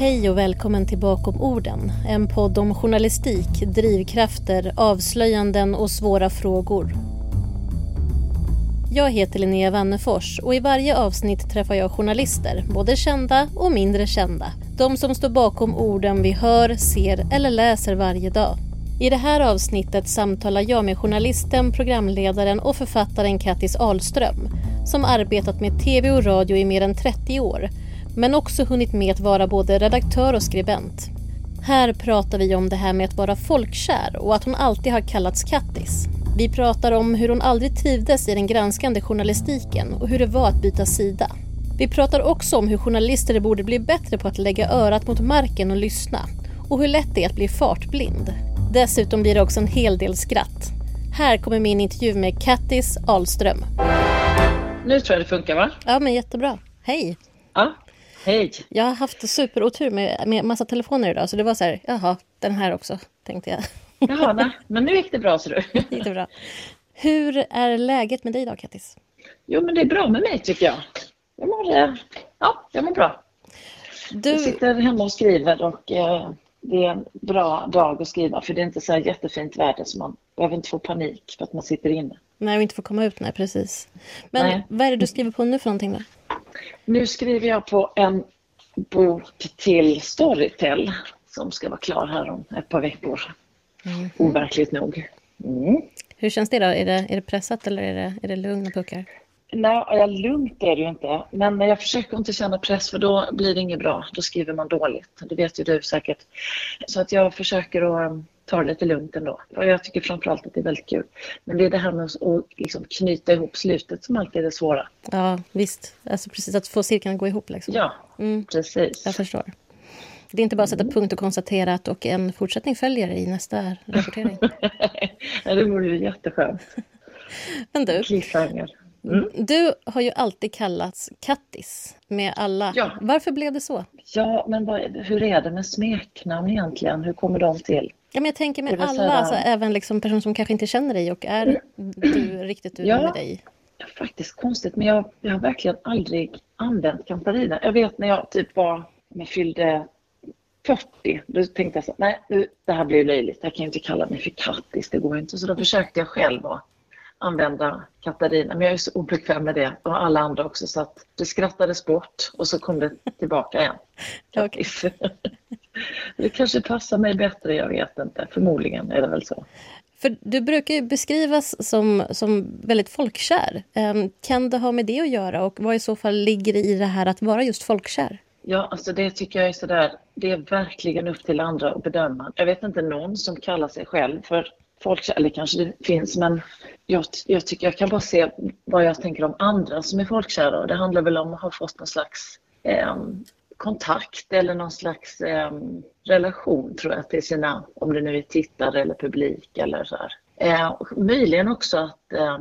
Hej och välkommen till Bakom orden. En podd om journalistik, drivkrafter, avslöjanden och svåra frågor. Jag heter Linnea Wannefors och i varje avsnitt träffar jag journalister, både kända och mindre kända. De som står bakom orden vi hör, ser eller läser varje dag. I det här avsnittet samtalar jag med journalisten, programledaren och författaren Kattis Ahlström som arbetat med tv och radio i mer än 30 år men också hunnit med att vara både redaktör och skribent. Här pratar vi om det här med att vara folkkär och att hon alltid har kallats Kattis. Vi pratar om hur hon aldrig trivdes i den granskande journalistiken och hur det var att byta sida. Vi pratar också om hur journalister borde bli bättre på att lägga örat mot marken och lyssna och hur lätt det är att bli fartblind. Dessutom blir det också en hel del skratt. Här kommer min intervju med Kattis Ahlström. Nu tror jag det funkar va? Ja men jättebra. Hej! Ja, hej! Jag har haft superotur med, med massa telefoner idag så det var så här, jaha, den här också, tänkte jag. Jaha, nej, men nu gick det bra ser du. gick det bra. Hur är läget med dig idag Kattis? Jo men det är bra med mig tycker jag. Jag mår, eh, ja, jag mår bra. Du... Jag sitter hemma och skriver och eh, det är en bra dag att skriva för det är inte så här jättefint väder så man behöver inte få panik för att man sitter inne. Nej, och inte får komma ut, nej precis. Men Nej. vad är det du skriver på nu för någonting då? Nu skriver jag på en bok till Storytel som ska vara klar här om ett par veckor. Overkligt nog. Mm. Hur känns det då? Är det, är det pressat eller är det, är det lugna puckar? Nej, ja, lugnt är det ju inte. Men jag försöker inte känna press för då blir det inget bra. Då skriver man dåligt. Det vet ju du säkert. Så att jag försöker att ta det lite lugnt ändå. Och jag tycker framförallt att det är väldigt kul. Men det är det här med att liksom knyta ihop slutet som alltid är det svåra. Ja, visst. Alltså precis att få cirkeln att gå ihop liksom. Ja, Mm, precis. jag förstår. Det är inte bara att sätta punkt och konstatera att och en fortsättning följer i nästa rapportering. ja, det vore ju jätteskönt. Men du, Cliffhanger. Mm. du har ju alltid kallats Kattis med alla. Ja. Varför blev det så? Ja, men vad, hur är det med smeknamn egentligen? Hur kommer de till? Ja, men jag tänker med alla, alltså, även liksom personer som kanske inte känner dig och är du riktigt du Ja. med dig. Ja, faktiskt konstigt, men jag, jag har verkligen aldrig använt Katarina. Jag vet när jag typ var, jag fyllde 40, då tänkte jag så nej, det här blir löjligt. Jag kan ju inte kalla mig för Kattis, det går ju inte. Så då försökte jag själv att använda Katarina, men jag är så obekväm med det och alla andra också så att det skrattades bort och så kom det tillbaka igen. Kattis. Det kanske passar mig bättre, jag vet inte. Förmodligen är det väl så. För du brukar ju beskrivas som, som väldigt folkkär. Ehm, kan det ha med det att göra och vad i så fall ligger i det här att vara just folkkär? Ja, alltså det tycker jag är sådär, det är verkligen upp till andra att bedöma. Jag vet inte någon som kallar sig själv för folkkär, eller kanske det finns, men jag, jag tycker jag kan bara se vad jag tänker om andra som är folkkära och det handlar väl om att ha fått någon slags ehm, kontakt eller någon slags eh, relation tror jag till sina, om det nu är tittare eller publik eller så här. Eh, och möjligen också att eh,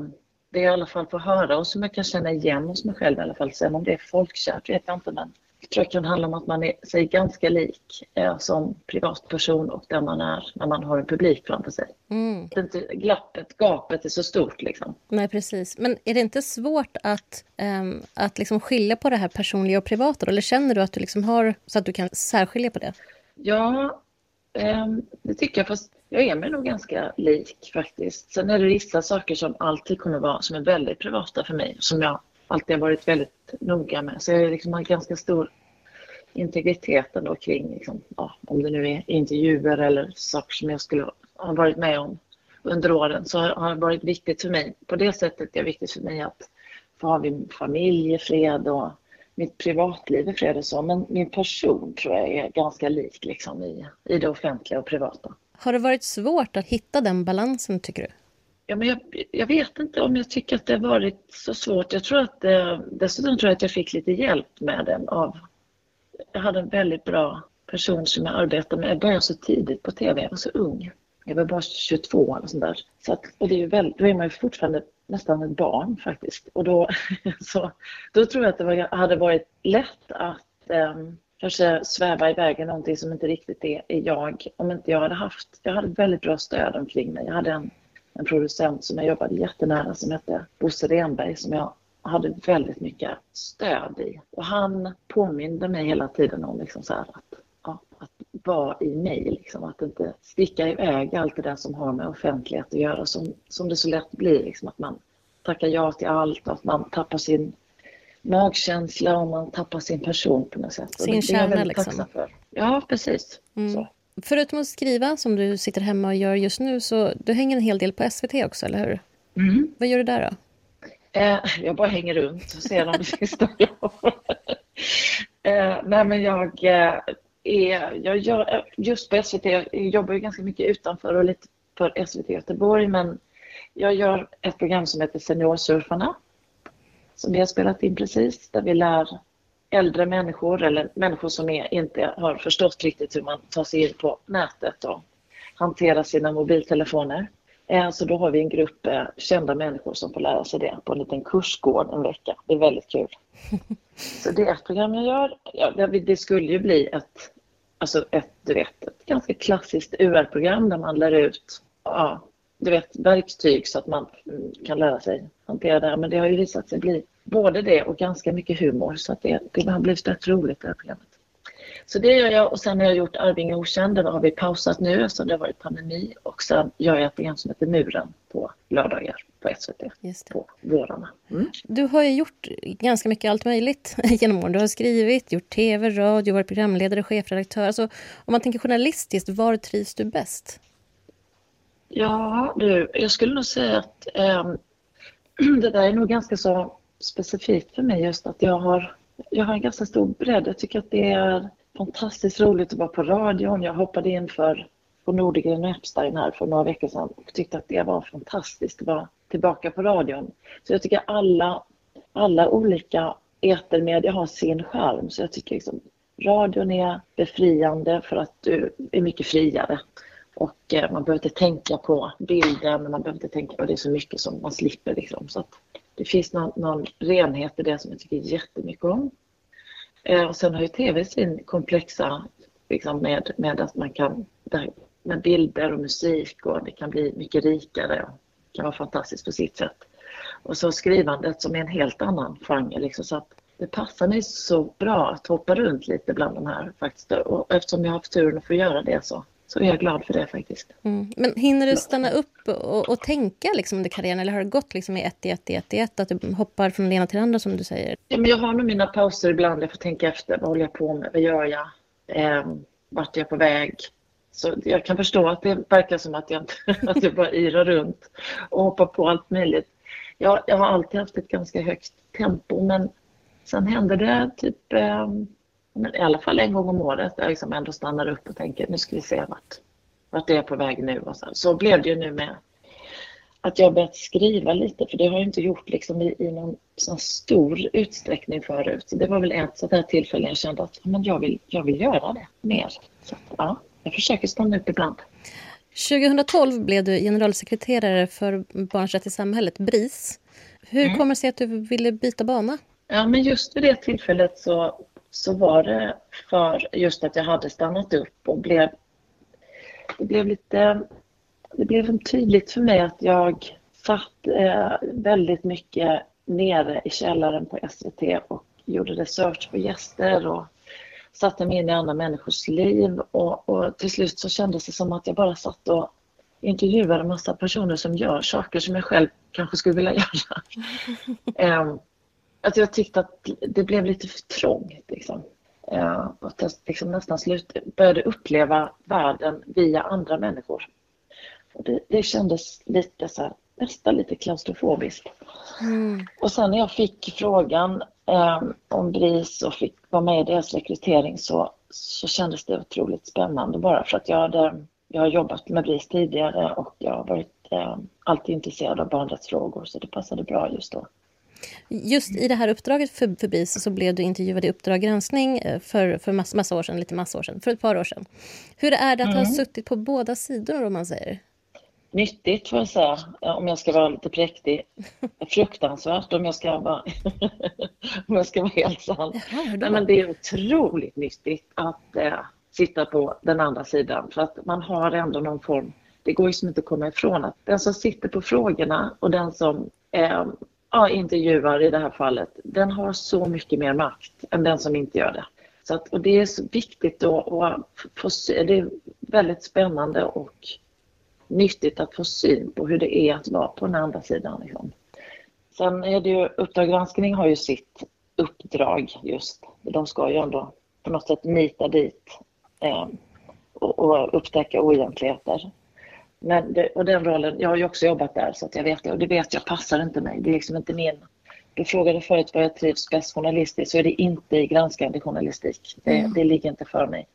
det jag i alla fall får höra och som jag kan känna igen hos mig själv i alla fall. Sen om det är folkkärt vet jag inte men tror det kan handla om att man är sig ganska lik eh, som privatperson och där man är när man har en publik framför sig. Mm. Inte glappet, gapet är så stort liksom. Nej, precis. Men är det inte svårt att, ehm, att liksom skilja på det här personliga och privata? Eller känner du att du liksom har så att du kan särskilja på det? Ja, ehm, det tycker jag. Fast jag är mig nog ganska lik faktiskt. Sen är det vissa saker som alltid kommer vara, som är väldigt privata för mig. Som jag alltid har varit väldigt noga med. Så jag liksom har ganska stor integritet ändå kring, liksom, ja, om det nu är intervjuer eller saker som jag skulle ha varit med om under åren. Så har det varit viktigt för mig. På det sättet är det viktigt för mig att få ha min familj i fred och mitt privatliv i fred och så. Men min person tror jag är ganska lik liksom i, i det offentliga och privata. Har det varit svårt att hitta den balansen, tycker du? Ja, men jag, jag vet inte om jag tycker att det har varit så svårt. Jag tror att eh, dessutom tror jag att jag fick lite hjälp med den av... Jag hade en väldigt bra person som jag arbetade med. Jag började så tidigt på TV, jag var så ung. Jag var bara 22 eller sånt där. Så att, och det är ju väl, då är man ju fortfarande nästan ett barn faktiskt. Och då, så, då tror jag att det var, hade varit lätt att eh, kanske sväva iväg i någonting som inte riktigt är, är jag. Om inte jag hade haft, jag hade väldigt bra stöd omkring mig. Jag hade en, en producent som jag jobbade jättenära som hette Bosse Renberg som jag hade väldigt mycket stöd i. Och han påminde mig hela tiden om liksom så att ja, att vara i mig, liksom, att inte sticka iväg allt det där som har med offentlighet att göra som, som det så lätt blir, liksom, att man tackar ja till allt och att man tappar sin magkänsla och man tappar sin person på något sätt. Sin kärna liksom. För. Ja, precis. Mm. Så. Förutom att skriva, som du sitter hemma och gör just nu, så du hänger en hel del på SVT också, eller hur? Mm. Vad gör du där då? Eh, jag bara hänger runt och ser om det finns något eh, Nej, men jag eh, är... Jag gör, eh, just på SVT, jag jobbar ju ganska mycket utanför och lite för SVT Göteborg, men jag gör ett program som heter Seniorsurfarna som vi har spelat in precis, där vi lär äldre människor eller människor som är, inte har förstått riktigt hur man tar sig in på nätet och hanterar sina mobiltelefoner. Eh, så då har vi en grupp eh, kända människor som får lära sig det på en liten kursgård en vecka. Det är väldigt kul. Så det är ett program jag gör. Ja, det skulle ju bli ett, alltså ett, du vet, ett ganska klassiskt UR-program där man lär ut ja, du vet, verktyg så att man kan lära sig hantera det här. Men det har ju visat sig bli både det och ganska mycket humor så att det, det har blivit rätt roligt det här programmet. Så det gör jag och sen har jag gjort Arvinge okänd, det har vi pausat nu eftersom det har varit pandemi och sen gör jag ett program som heter Muren på lördagar på SVT på vårarna. Mm. Du har ju gjort ganska mycket allt möjligt genom åren. Du har skrivit, gjort tv, radio, varit programledare, chefredaktör. Alltså, om man tänker journalistiskt, var trivs du bäst? Ja, du, jag skulle nog säga att eh, det där är nog ganska så specifikt för mig just att jag har, jag har en ganska stor bredd. Jag tycker att det är fantastiskt roligt att vara på radion. Jag hoppade in för på Nordegren och Epstein här för några veckor sedan och tyckte att det var fantastiskt att vara tillbaka på radion. Så jag tycker alla, alla olika etermedier har sin charm. Så jag tycker liksom, radion är befriande för att du är mycket friare. Och eh, man behöver inte tänka på bilden, man behöver inte tänka på det så mycket som man slipper. Liksom. Så det finns någon, någon renhet i det som jag tycker jättemycket om. Eh, och sen har ju tv sin komplexa liksom med, med att man kan med bilder och musik och det kan bli mycket rikare och kan vara fantastiskt på sitt sätt. Och så skrivandet som är en helt annan genre. Liksom, så att det passar mig så bra att hoppa runt lite bland de här faktiskt. Och eftersom jag har haft turen att få göra det så så är jag glad för det faktiskt. Mm. Men hinner du stanna upp och, och tänka liksom under karriären eller har det gått liksom i ett i ett i ett i ett att du hoppar från det ena till det andra som du säger? Ja, men jag har nog mina pauser ibland. Jag får tänka efter. Vad håller jag på med? Vad gör jag? Eh, vart är jag på väg? Så jag kan förstå att det verkar som att jag, att jag bara yrar runt och hoppar på allt möjligt. Jag, jag har alltid haft ett ganska högt tempo men sen händer det typ eh, men i alla fall en gång om året där jag liksom ändå stannar upp och tänker nu ska vi se vart, vart är jag på väg nu. Och så, så blev det ju nu med att jag börjat skriva lite för det har jag inte gjort liksom i, i någon sån stor utsträckning förut. Så det var väl ett sånt här tillfälle jag kände att men jag, vill, jag vill göra det mer. Så, ja, jag försöker stanna upp ibland. 2012 blev du generalsekreterare för Barns rätt i samhället, BRIS. Hur mm. kommer det sig att du ville byta bana? Ja, men just vid det tillfället så så var det för just att jag hade stannat upp och blev, det blev lite, det blev tydligt för mig att jag satt eh, väldigt mycket nere i källaren på SVT och gjorde research på gäster och satte mig in i andra människors liv och, och till slut så kändes det som att jag bara satt och intervjuade en massa personer som gör saker som jag själv kanske skulle vilja göra. um, att jag tyckte att det blev lite för trångt. Liksom. Uh, och jag liksom nästan slut, började uppleva världen via andra människor. Och det, det kändes lite så här, nästan lite klaustrofobiskt. Mm. Och sen när jag fick frågan um, om BRIS och fick vara med i deras rekrytering så, så kändes det otroligt spännande bara för att jag hade jag har jobbat med BRIS tidigare och jag har varit eh, alltid intresserad av barnrättsfrågor så det passade bra just då. Just i det här uppdraget för, för BIS så blev du intervjuad i Uppdrag granskning eh, för, för massa, massa år sedan, lite massa år sedan, för ett par år sedan. Hur är det att mm. ha suttit på båda sidor om man säger? Nyttigt får jag säga, om jag ska vara lite präktig. Fruktansvärt om jag ska vara, om jag ska vara helt sann. Nej, men det är otroligt nyttigt att äh, sitta på den andra sidan för att man har ändå någon form det går ju som inte att komma ifrån att den som sitter på frågorna och den som eh, ja, intervjuar i det här fallet, den har så mycket mer makt än den som inte gör det. Så att, och det är så viktigt då att få se, det är väldigt spännande och nyttigt att få syn på hur det är att vara på den andra sidan. Liksom. Sen är det ju, Uppdrag granskning har ju sitt uppdrag just. De ska ju ändå på något sätt nita dit eh, och, och upptäcka oegentligheter. Men det, och den rollen, jag har ju också jobbat där så att jag vet det och det vet jag passar inte mig. Det är liksom inte min... Du frågade förut vad jag trivs bäst journalistiskt så är det inte i granskande journalistik. Det, mm. det ligger inte för mig.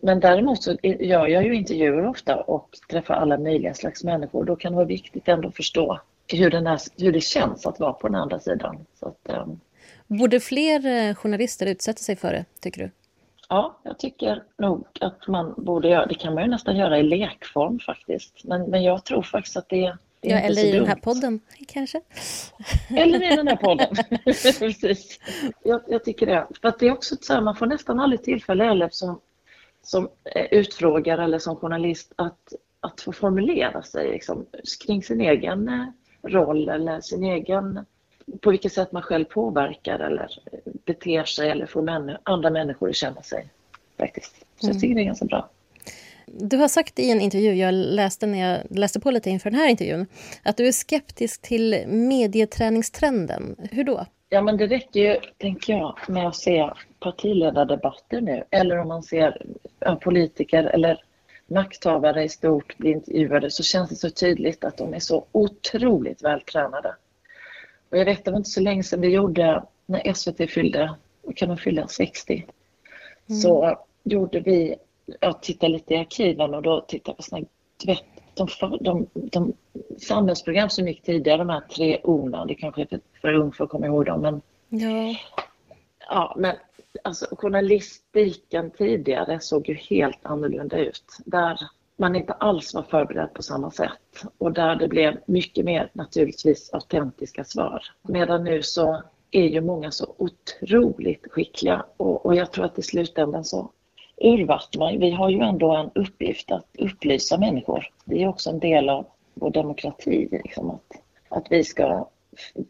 Men däremot så gör jag ju intervjuer ofta och träffar alla möjliga slags människor. Då kan det vara viktigt ändå att förstå hur, den är, hur det känns att vara på den andra sidan. Så att, um... Borde fler eh, journalister utsätta sig för det, tycker du? Ja, jag tycker nog att man borde göra det. kan man ju nästan göra i lekform faktiskt. Men, men jag tror faktiskt att det, det är ja, eller i den här podden kanske? Eller i den här podden, precis. Jag, jag, tycker det. För det är också så här, man får nästan aldrig tillfälle heller som, som utfrågare eller som journalist att, att få formulera sig liksom, kring sin egen eh, roll eller sin egen på vilket sätt man själv påverkar eller beter sig eller får män, andra människor att känna sig. Faktiskt. Så mm. jag tycker det är ganska bra. Du har sagt i en intervju, jag läste när jag läste på lite inför den här intervjun, att du är skeptisk till medieträningstrenden. Hur då? Ja, men det räcker ju, tänker jag, med att se partiledardebatter nu. Eller om man ser politiker eller makthavare i stort bli intervjuade så känns det så tydligt att de är så otroligt vältränade. Och jag vet, det var inte så länge sedan vi gjorde, när SVT fyllde, kan de fylla 60, mm. så gjorde vi, jag tittade lite i arkiven och då tittade jag på såna, du vet, de, de, de samhällsprogram som gick tidigare, de här tre orna, det kanske är för, för ung för att komma ihåg dem, men ja. Ja, men alltså journalistiken tidigare såg ju helt annorlunda ut. Där man inte alls var förberedd på samma sätt och där det blev mycket mer naturligtvis autentiska svar. Medan nu så är ju många så otroligt skickliga och, och jag tror att i slutändan så urvattnar. Vi har ju ändå en uppgift att upplysa människor. Det är också en del av vår demokrati, liksom att, att vi ska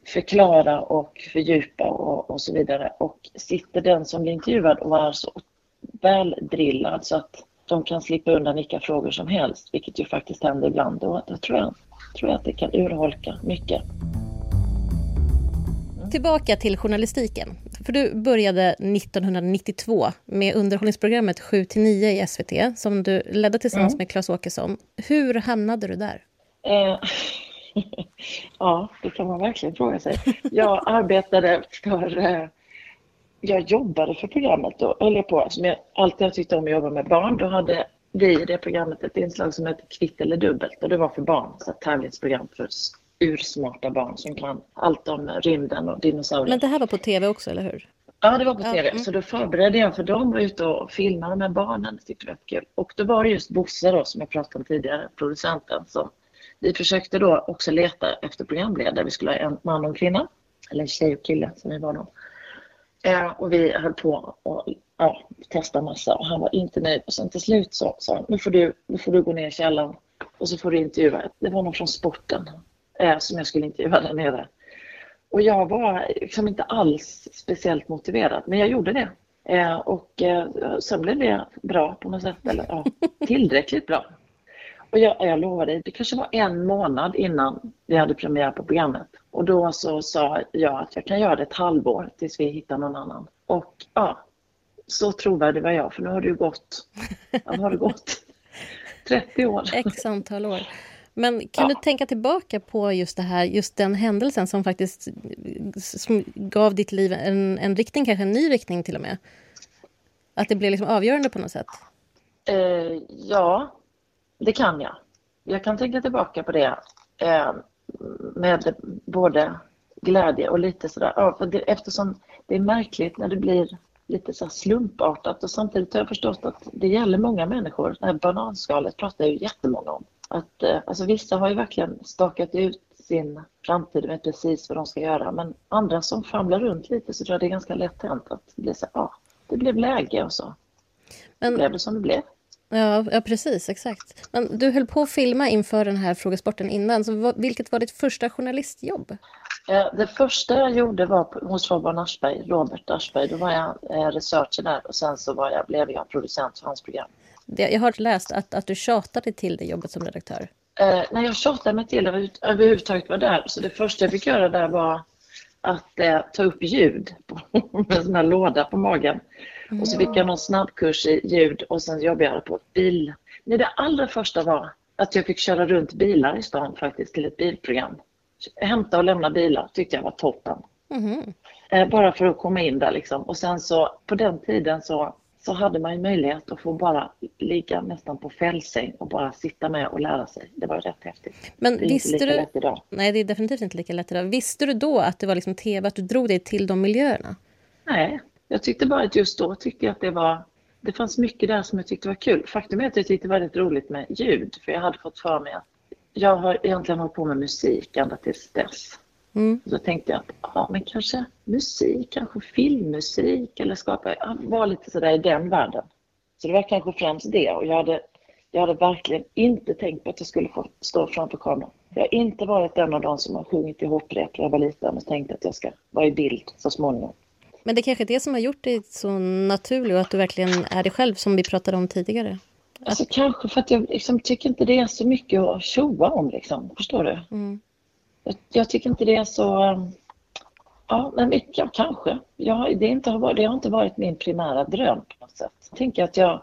förklara och fördjupa och, och så vidare. Och sitter den som blir intervjuad och är så väldrillad så att de kan slippa undan vilka frågor som helst, vilket ju faktiskt händer ibland. Då, då tror, jag, tror jag att det kan urholka mycket. Mm. Tillbaka till journalistiken. För du började 1992 med underhållningsprogrammet 7 9 i SVT som du ledde tillsammans mm. med Claes Åkesson. Hur hamnade du där? Eh, ja, det kan man verkligen fråga sig. Jag arbetade för eh, jag jobbade för programmet då, höll jag på, som jag alltid har tyckt om att jobba med barn. Då hade vi i det programmet ett inslag som hette Kvitt eller dubbelt och det var för barn, så ett tävlingsprogram för ursmarta barn som kan allt om rymden och dinosaurier. Men det här var på tv också, eller hur? Ja, det var på tv. Mm. Så då förberedde jag för dem var ute och filmade med barnen. Det tyckte jag var kul. Och då var det just Bosse då, som jag pratade om tidigare, producenten, som vi försökte då också leta efter programledare. Vi skulle ha en man och en kvinna, eller en tjej och kille som vi var då. Eh, och vi höll på och ja, testa massa och han var inte nöjd. Och sen till slut så sa han, nu får du, nu får du gå ner i källaren och så får du intervjua. Det var någon från sporten eh, som jag skulle intervjua där nere. Och jag var liksom inte alls speciellt motiverad, men jag gjorde det. Eh, och eh, sen blev det bra på något sätt, eller ja, tillräckligt bra. Och jag, jag lovar dig, det kanske var en månad innan vi hade premiär på programmet. Och då så sa jag att jag kan göra det ett halvår tills vi hittar någon annan. Och ja, så trovärdig var jag, för nu har det ju gått, ja, har det gått 30 år. X antal år. Men kan ja. du tänka tillbaka på just det här, just den händelsen som faktiskt som gav ditt liv en, en riktning, kanske en ny riktning till och med? Att det blev liksom avgörande på något sätt? Eh, ja, det kan jag. Jag kan tänka tillbaka på det eh, med både glädje och lite sådär, ja, för det, eftersom det är märkligt när det blir lite så slumpartat och samtidigt har jag förstått att det gäller många människor. Det här bananskalet pratar ju jättemånga om. Att, eh, alltså vissa har ju verkligen stakat ut sin framtid och vet precis vad de ska göra men andra som famlar runt lite så tror jag det är ganska lätt hänt att det blir så ja, det blev läge och så. Men, det blev det som det blev. Ja, ja, precis. Exakt. Men du höll på att filma inför den här frågesporten innan. Så vilket var ditt första journalistjobb? Eh, det första jag gjorde var hos Robert Aschberg, Robert Aschberg. Då var jag eh, researcher där och sen så var jag, blev jag producent för hans program. Jag har läst att, att du tjatade till det jobbet som redaktör. Eh, när jag tjatade mig till att överhuvudtaget vara där. Så det första jag fick göra där var att eh, ta upp ljud på, med en sån här låda på magen. Mm. Och så fick jag någon snabbkurs i ljud och sen jobbade jag på bil. Nej, det allra första var att jag fick köra runt bilar i stan faktiskt till ett bilprogram. Hämta och lämna bilar tyckte jag var toppen. Mm. Eh, bara för att komma in där liksom. Och sen så på den tiden så så hade man ju möjlighet att få bara ligga nästan på fällsäng och bara sitta med och lära sig. Det var rätt häftigt. Men det är visste inte lika du... lätt idag. Nej, det är definitivt inte lika lätt idag. Visste du då att det var liksom tv, att du drog dig till de miljöerna? Nej, jag tyckte bara att just då tyckte jag att det var det fanns mycket där som jag tyckte var kul. Faktum är att jag tyckte det var väldigt roligt med ljud, för jag hade fått för mig att jag har egentligen hållit på med musik ända tills dess. Mm. Så tänkte jag att ja, men kanske musik, kanske filmmusik eller skapa, jag var lite sådär i den världen. Så det var kanske främst det och jag hade, jag hade verkligen inte tänkt på att jag skulle få stå framför kameran. Jag har inte varit en av de som har sjungit i hopprep när jag var liten och tänkt att jag ska vara i bild så småningom. Men det är kanske är det som har gjort dig så naturlig och att du verkligen är dig själv som vi pratade om tidigare? Alltså kanske för att jag liksom tycker inte det är så mycket att tjoa om liksom, förstår du? Mm. Jag, jag, tycker inte det är så... Ja, men ja, kanske. Ja, det, inte har varit, det har inte varit min primära dröm på något sätt. Jag tänker att jag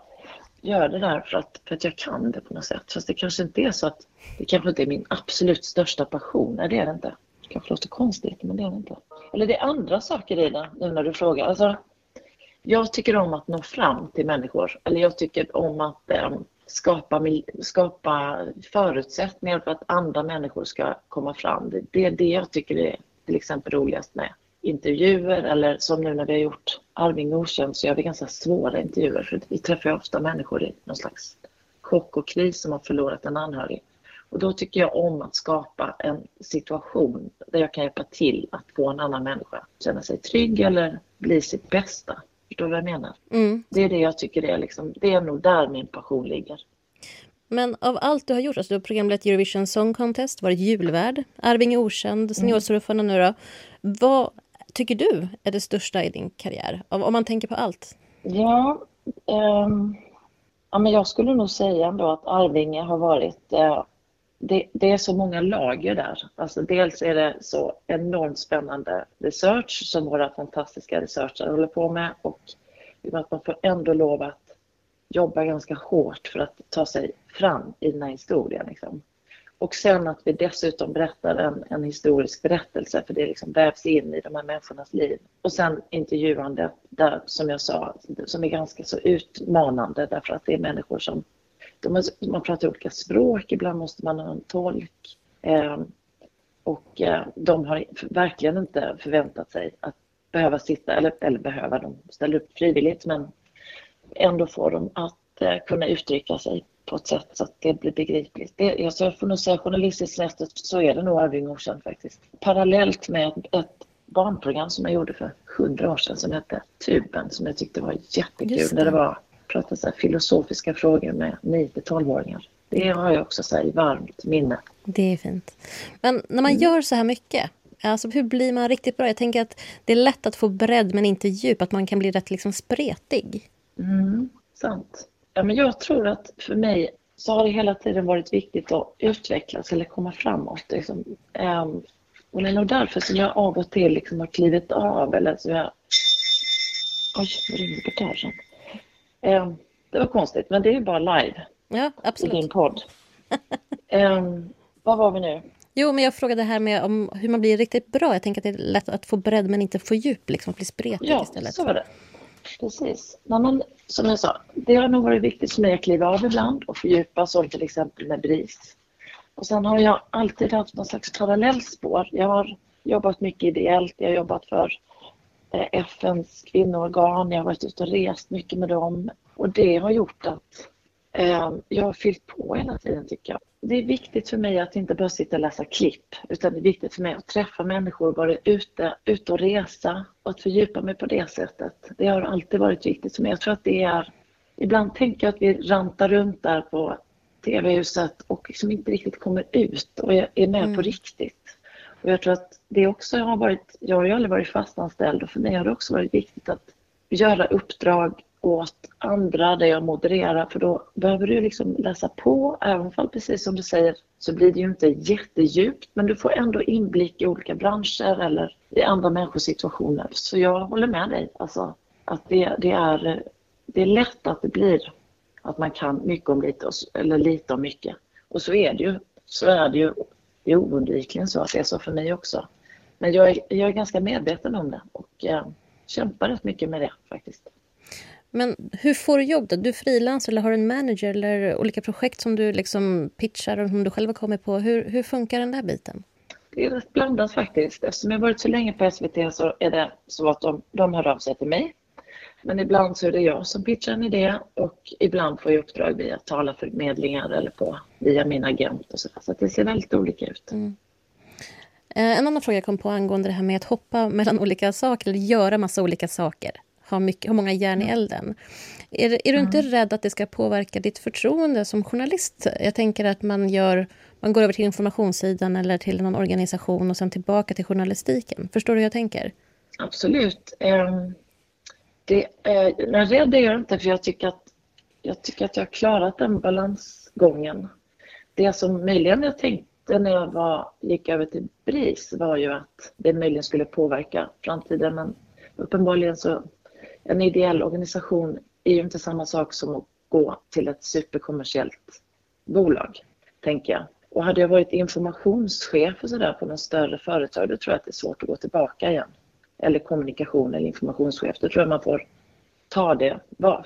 gör det där för att, för att jag kan det på något sätt. Fast det kanske inte är så att det kanske inte är min absolut största passion. Nej, det är det inte. Det kanske låter konstigt, men det är det inte. Eller det är andra saker i det, nu när du frågar. Alltså, jag tycker om att nå fram till människor. Eller jag tycker om att um, skapa, skapa förutsättningar för att andra människor ska komma fram. Det, det är det jag tycker är till exempel roligast med intervjuer eller som nu när vi har gjort Arving okänd så gör vi ganska svåra intervjuer för vi träffar ofta människor i någon slags chock och kris som har förlorat en anhörig. Och då tycker jag om att skapa en situation där jag kan hjälpa till att få en annan människa att känna sig trygg eller bli sitt bästa. Förstår du vad jag menar? Mm. Det är det jag tycker är liksom, det är nog där min passion ligger. Men av allt du har gjort, alltså du har programlett Eurovision Song Contest, varit julvärd, Arvinge okänd, Seniorsurfarna mm. nu då. Vad tycker du är det största i din karriär? Om man tänker på allt. Ja, um, ja men jag skulle nog säga ändå att Arvinge har varit uh, det, det, är så många lager där. Alltså dels är det så enormt spännande research som våra fantastiska researchare håller på med och att man får ändå lov att jobba ganska hårt för att ta sig fram i den här historien. Liksom. Och sen att vi dessutom berättar en, en historisk berättelse för det liksom vävs in i de här människornas liv. Och sen intervjuandet där, som jag sa, som är ganska så utmanande därför att det är människor som man pratar olika språk, ibland måste man ha en tolk. Eh, och eh, de har verkligen inte förväntat sig att behöva sitta, eller, eller behöva, de ställer upp frivilligt men ändå får de att eh, kunna uttrycka sig på ett sätt så att det blir begripligt. Det, alltså jag får nog säga journalistiskt sett så är det nog Arving okänd faktiskt. Parallellt med ett, ett barnprogram som jag gjorde för hundra år sedan som hette Tuben som jag tyckte var jättekul. Det. Där det var prata så filosofiska frågor med 9 12-åringar. Det har jag också så i varmt minne. Det är fint. Men när man mm. gör så här mycket, alltså hur blir man riktigt bra? Jag tänker att det är lätt att få bredd men inte djup, att man kan bli rätt liksom spretig. Mm, sant. Ja, men jag tror att för mig så har det hela tiden varit viktigt att utvecklas eller komma framåt. Liksom. Um, och det är nog därför som jag av och till liksom har klivit av eller som jag... Oj, nu ringer portagen. Eh, det var konstigt, men det är ju bara live. Ja, absolut. I din podd. eh, vad var vi nu? Jo, men jag frågade här med om hur man blir riktigt bra. Jag tänker att det är lätt att få bredd men inte få djup, liksom att bli spretig ja, istället. Ja, så var det. Precis. Nej, men, som jag sa, det har nog varit viktigt för mig att kliva av ibland och fördjupa, som till exempel med BRIS. Och sen har jag alltid haft någon slags parallellspår. Jag har jobbat mycket ideellt, jag har jobbat för FNs kvinnoorgan, jag har varit ute och rest mycket med dem och det har gjort att eh, jag har fyllt på hela tiden tycker jag. Det är viktigt för mig att inte bara sitta och läsa klipp utan det är viktigt för mig att träffa människor, vara ute, ute och resa och att fördjupa mig på det sättet. Det har alltid varit viktigt för mig. Jag tror att det är ibland tänker jag att vi rantar runt där på TV-huset och liksom inte riktigt kommer ut och är med mm. på riktigt. Och jag tror att det också har varit, jag har ju aldrig varit fastanställd och för mig har det också varit viktigt att göra uppdrag åt andra där jag modererar för då behöver du liksom läsa på, även om precis som du säger så blir det ju inte jättedjupt men du får ändå inblick i olika branscher eller i andra människors situationer. Så jag håller med dig, alltså att det, det är, det är lätt att det blir att man kan mycket om lite, eller lite om mycket. Och så är det ju. Så är det ju det är oundvikligen så att det är så för mig också. Men jag är, jag är ganska medveten om det och eh, kämpar rätt mycket med det faktiskt. Men hur får du jobb då? Du frilansar eller har en manager eller olika projekt som du liksom pitchar och som du själv har kommit på. Hur, hur funkar den där biten? Det är rätt blandat faktiskt. Eftersom jag varit så länge på SVT så är det så att de, de hör av sig till mig. Men ibland så är det jag som pitchar en idé och ibland får jag uppdrag via talarförmedlingar eller på, via min agent och så, så det ser väldigt olika ut. Mm. Eh, en annan fråga jag kom på angående det här med att hoppa mellan olika saker eller göra massa olika saker ha, mycket, ha många järn i elden. Är, är du inte mm. rädd att det ska påverka ditt förtroende som journalist? Jag tänker att man, gör, man går över till informationssidan eller till någon organisation och sen tillbaka till journalistiken. Förstår du hur jag tänker? Absolut. Ehm, det, är rädd är jag inte för jag tycker, att, jag tycker att jag har klarat den balansgången. Det som möjligen jag tänkte när jag var, gick över till BRIS var ju att det möjligen skulle påverka framtiden men uppenbarligen så en ideell organisation är ju inte samma sak som att gå till ett superkommersiellt bolag, tänker jag. Och hade jag varit informationschef och sådär på något större företag, då tror jag att det är svårt att gå tillbaka igen. Eller kommunikation eller informationschef, då tror jag man får ta det,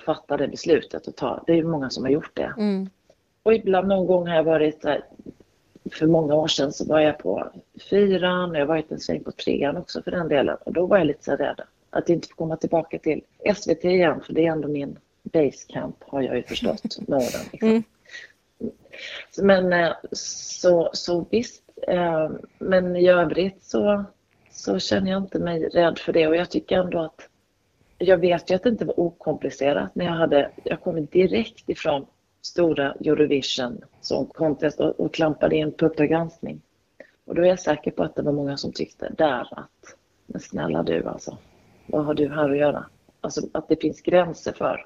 fatta det beslutet och ta, det är ju många som har gjort det. Mm. Och ibland någon gång har jag varit för många år sedan så var jag på fyran och jag har varit en sväng på trean också för den delen och då var jag lite så rädd att inte få komma tillbaka till SVT igen, för det är ändå min basecamp har jag ju förstått med åren. Liksom. Mm. Men eh, så, så visst, eh, men i övrigt så, så känner jag inte mig rädd för det och jag tycker ändå att jag vet ju att det inte var okomplicerat när jag hade, jag kom direkt ifrån stora Eurovision Song contest och, och klampade in på Uppdrag granskning. Och då är jag säker på att det var många som tyckte där att, men snälla du alltså, vad har du här att göra? Alltså att det finns gränser för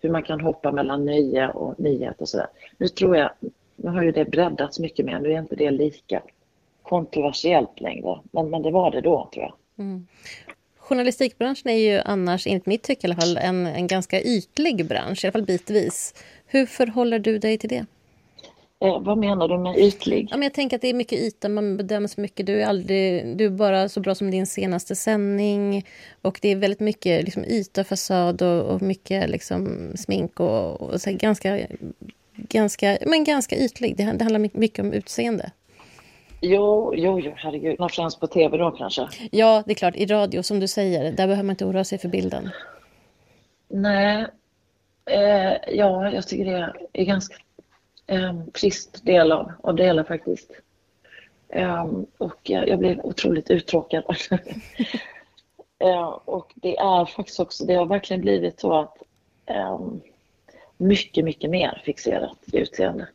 hur man kan hoppa mellan nöje och nyhet och sådär. Nu tror jag, nu har ju det breddats mycket mer, nu är inte det lika kontroversiellt längre, men, men det var det då tror jag. Mm. Journalistikbranschen är ju annars, enligt mitt tycke i alla fall, en, en ganska ytlig bransch, i alla fall bitvis. Hur förhåller du dig till det? Eh, vad menar du med ytlig? Ja, men jag tänker att det är mycket yta, man bedöms mycket. Du är, aldrig, du är bara så bra som din senaste sändning. Och det är väldigt mycket liksom, yta, fasad och, och mycket liksom, smink och, och så ganska, ganska, men ganska ytlig. Det, det handlar mycket om utseende. Jo, jo, jo, herregud. Främst på tv då kanske? Ja, det är klart. I radio, som du säger, där behöver man inte oroa sig för bilden. Nej, eh, ja, jag tycker det är ganska eh, trist del av, av det hela faktiskt. Eh, och jag blev otroligt uttråkad. eh, och det är faktiskt också, det har verkligen blivit så att eh, mycket, mycket mer fixerat i utseende.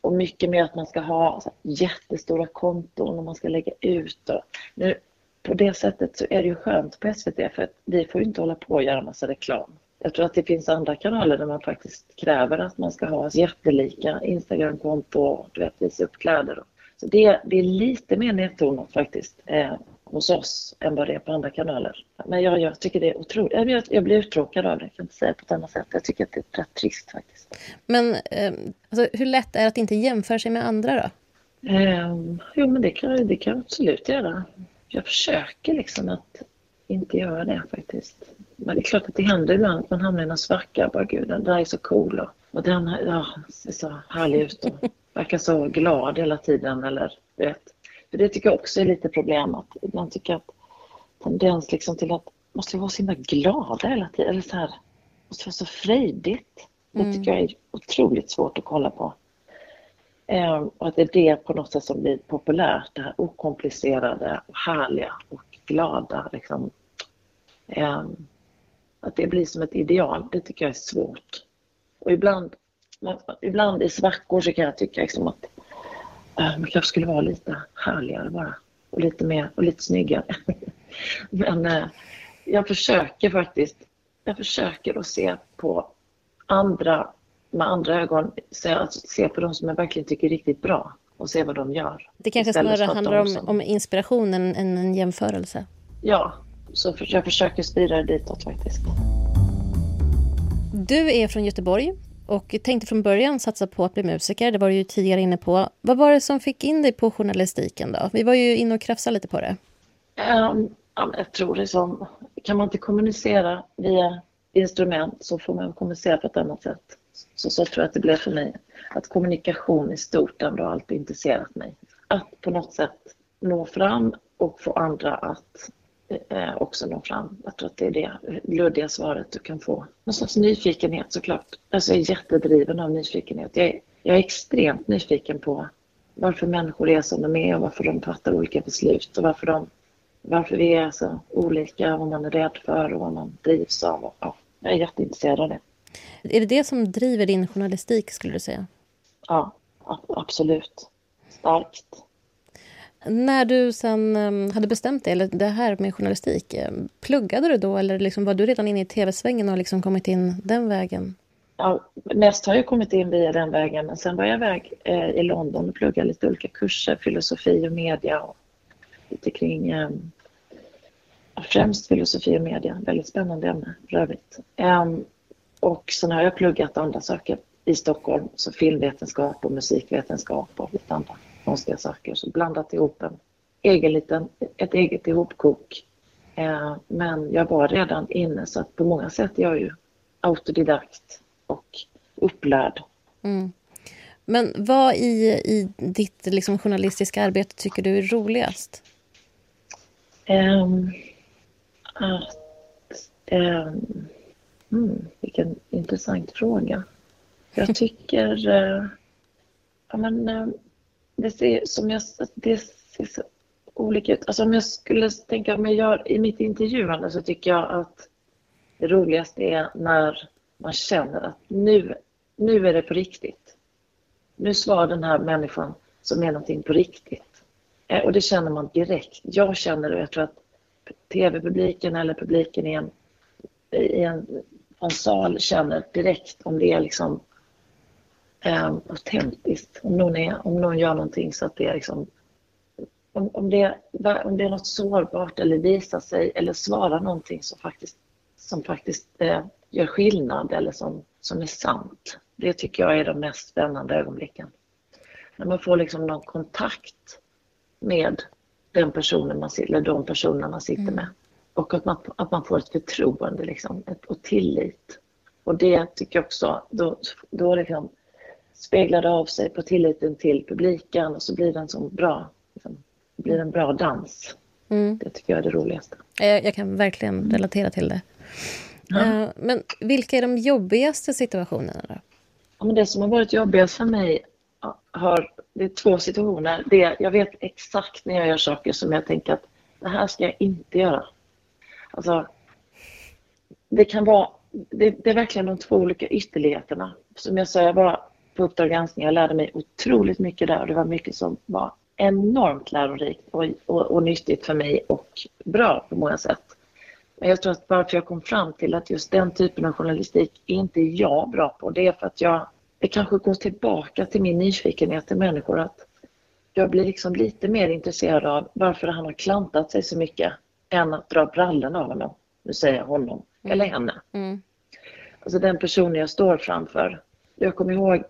Och mycket mer att man ska ha så jättestora konton och man ska lägga ut. Och nu, på det sättet så är det ju skönt på SVT för att vi får ju inte hålla på och göra massa reklam. Jag tror att det finns andra kanaler där man faktiskt kräver att man ska ha jättelika Instagramkonto och du vet, visa upp kläder. Så det, det är lite mer nedtonat faktiskt eh, hos oss än vad det är på andra kanaler. Men jag, jag tycker det är otroligt. Jag, jag blir uttråkad av det, jag kan inte säga på ett annat sätt. Jag tycker att det är rätt trist faktiskt. Men eh, alltså, hur lätt är det att inte jämföra sig med andra då? Eh, jo men det kan, det kan jag absolut göra. Jag försöker liksom att inte göra det faktiskt. Men det är klart att det händer ibland att man hamnar i någon svacka. Bara gud, den där är så cool och, och den ja, ser så härlig ut och verkar så glad hela tiden. Eller, vet. För det tycker jag också är lite problem. Att man tycker att tendens liksom till att måste vara så himla glada hela tiden. Eller så här, måste vara så frejdigt. Det mm. tycker jag är otroligt svårt att kolla på. Ehm, och att det är det på något sätt som blir populärt. Det här okomplicerade och härliga och glada. Liksom. Ehm, att det blir som ett ideal, det tycker jag är svårt. Och ibland, ibland i svackor så kan jag tycka liksom att äh, man kanske skulle vara lite härligare bara. Och lite mer och lite snyggare. Men äh, jag försöker faktiskt. Jag försöker att se på andra med andra ögon. Se, se på de som jag verkligen tycker är riktigt bra och se vad de gör. Det kanske snarare handlar om, om inspiration än, än en jämförelse? Ja, så jag försöker styra det ditåt faktiskt. Du är från Göteborg och tänkte från början satsa på att bli musiker. Det var du ju tidigare inne på. Vad var det som fick in dig på journalistiken då? Vi var ju inne och krafsade lite på det. Um, jag tror det som, kan man inte kommunicera via instrument så får man kommunicera på ett annat sätt. Så, så tror jag att det blev för mig. Att kommunikation i stort ändå alltid intresserat mig. Att på något sätt nå fram och få andra att också nå fram. Jag tror att det är det luddiga svaret du kan få. Någon slags nyfikenhet såklart. Alltså jag är jättedriven av nyfikenhet. Jag är, jag är extremt nyfiken på varför människor är som de är och varför de fattar olika beslut och varför, de, varför vi är så olika, vad man är rädd för och vad man drivs av. Ja, jag är jätteintresserad av det. Är det det som driver din journalistik skulle du säga? Ja, absolut. Starkt. När du sen ehm, hade bestämt dig, eller det här med journalistik, ehm, pluggade du då eller liksom var du redan inne i tv-svängen och liksom kommit in den vägen? Ja, mest har jag kommit in via den vägen, men sen var jag iväg eh, i London och pluggade lite olika kurser, filosofi och media och lite kring eh, främst filosofi och media, väldigt spännande ämne för övrigt. Ehm, och sen har jag pluggat andra saker i Stockholm, så filmvetenskap och musikvetenskap och lite andra konstiga saker. Så blandat ihop en egen liten, ett eget ihopkok. Eh, men jag var redan inne så att på många sätt är jag ju autodidakt och upplärd. Mm. Men vad i, i ditt liksom, journalistiska arbete tycker du är roligast? Um, att, um, mm, vilken intressant fråga. Jag tycker... Uh, ja, men, uh, det ser som jag... Det ser så olika ut. Alltså om jag skulle tänka, om jag gör i mitt intervjuande så tycker jag att det roligaste är när man känner att nu, nu är det på riktigt. Nu svarar den här människan som är någonting på riktigt. Eh, och det känner man direkt. Jag känner det och jag tror att tv-publiken eller publiken i en, i en, en sal känner direkt om det är liksom eh, autentiskt. Om någon, är, om någon gör någonting så att det är liksom om, om, det, om det är något sårbart eller visar sig eller svarar någonting som faktiskt, som faktiskt eh, gör skillnad eller som, som är sant. Det tycker jag är de mest spännande ögonblicken. När man får liksom någon kontakt med den personen man, eller de personerna man sitter mm. med. Och att man, att man får ett förtroende liksom, ett, och tillit. Och det tycker jag också, då, då liksom speglar det av sig på tilliten till publiken och så blir det en sån bra, liksom, blir en bra dans. Mm. Det tycker jag är det roligaste. Jag, jag kan verkligen relatera till det. Ja. Uh, men vilka är de jobbigaste situationerna då? Ja, men det som har varit jobbigast för mig har, det är två situationer. Det, jag vet exakt när jag gör saker som jag tänker att det här ska jag inte göra. Alltså, det kan vara, det, det är verkligen de två olika ytterligheterna. Som jag sa, jag var på Uppdrag granskning, jag lärde mig otroligt mycket där och det var mycket som var enormt lärorikt och, och, och nyttigt för mig och bra på många sätt. Men jag tror att varför jag kom fram till att just den typen av journalistik är inte jag bra på, det är för att jag det kanske går tillbaka till min nyfikenhet till människor att jag blir liksom lite mer intresserad av varför han har klantat sig så mycket än att dra brallen av honom. Nu säger jag honom, mm. eller henne. Mm. Alltså den personen jag står framför. Jag kommer ihåg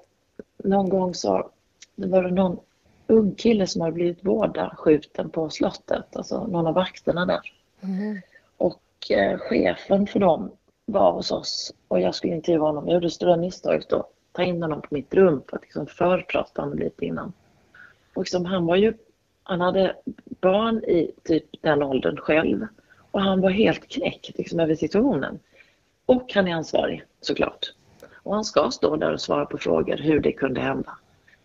någon gång så det var det någon ung kille som hade blivit vårdaskjuten på slottet, alltså någon av vakterna där. Mm. Och eh, chefen för dem var hos oss och jag skulle intervjua honom. Jag gjorde stora misstaget då ta in honom på mitt rum för att liksom förprata honom lite innan. Och liksom, han var ju, han hade barn i typ den åldern själv och han var helt knäckt liksom, över situationen. Och han är ansvarig såklart. Och han ska stå där och svara på frågor hur det kunde hända.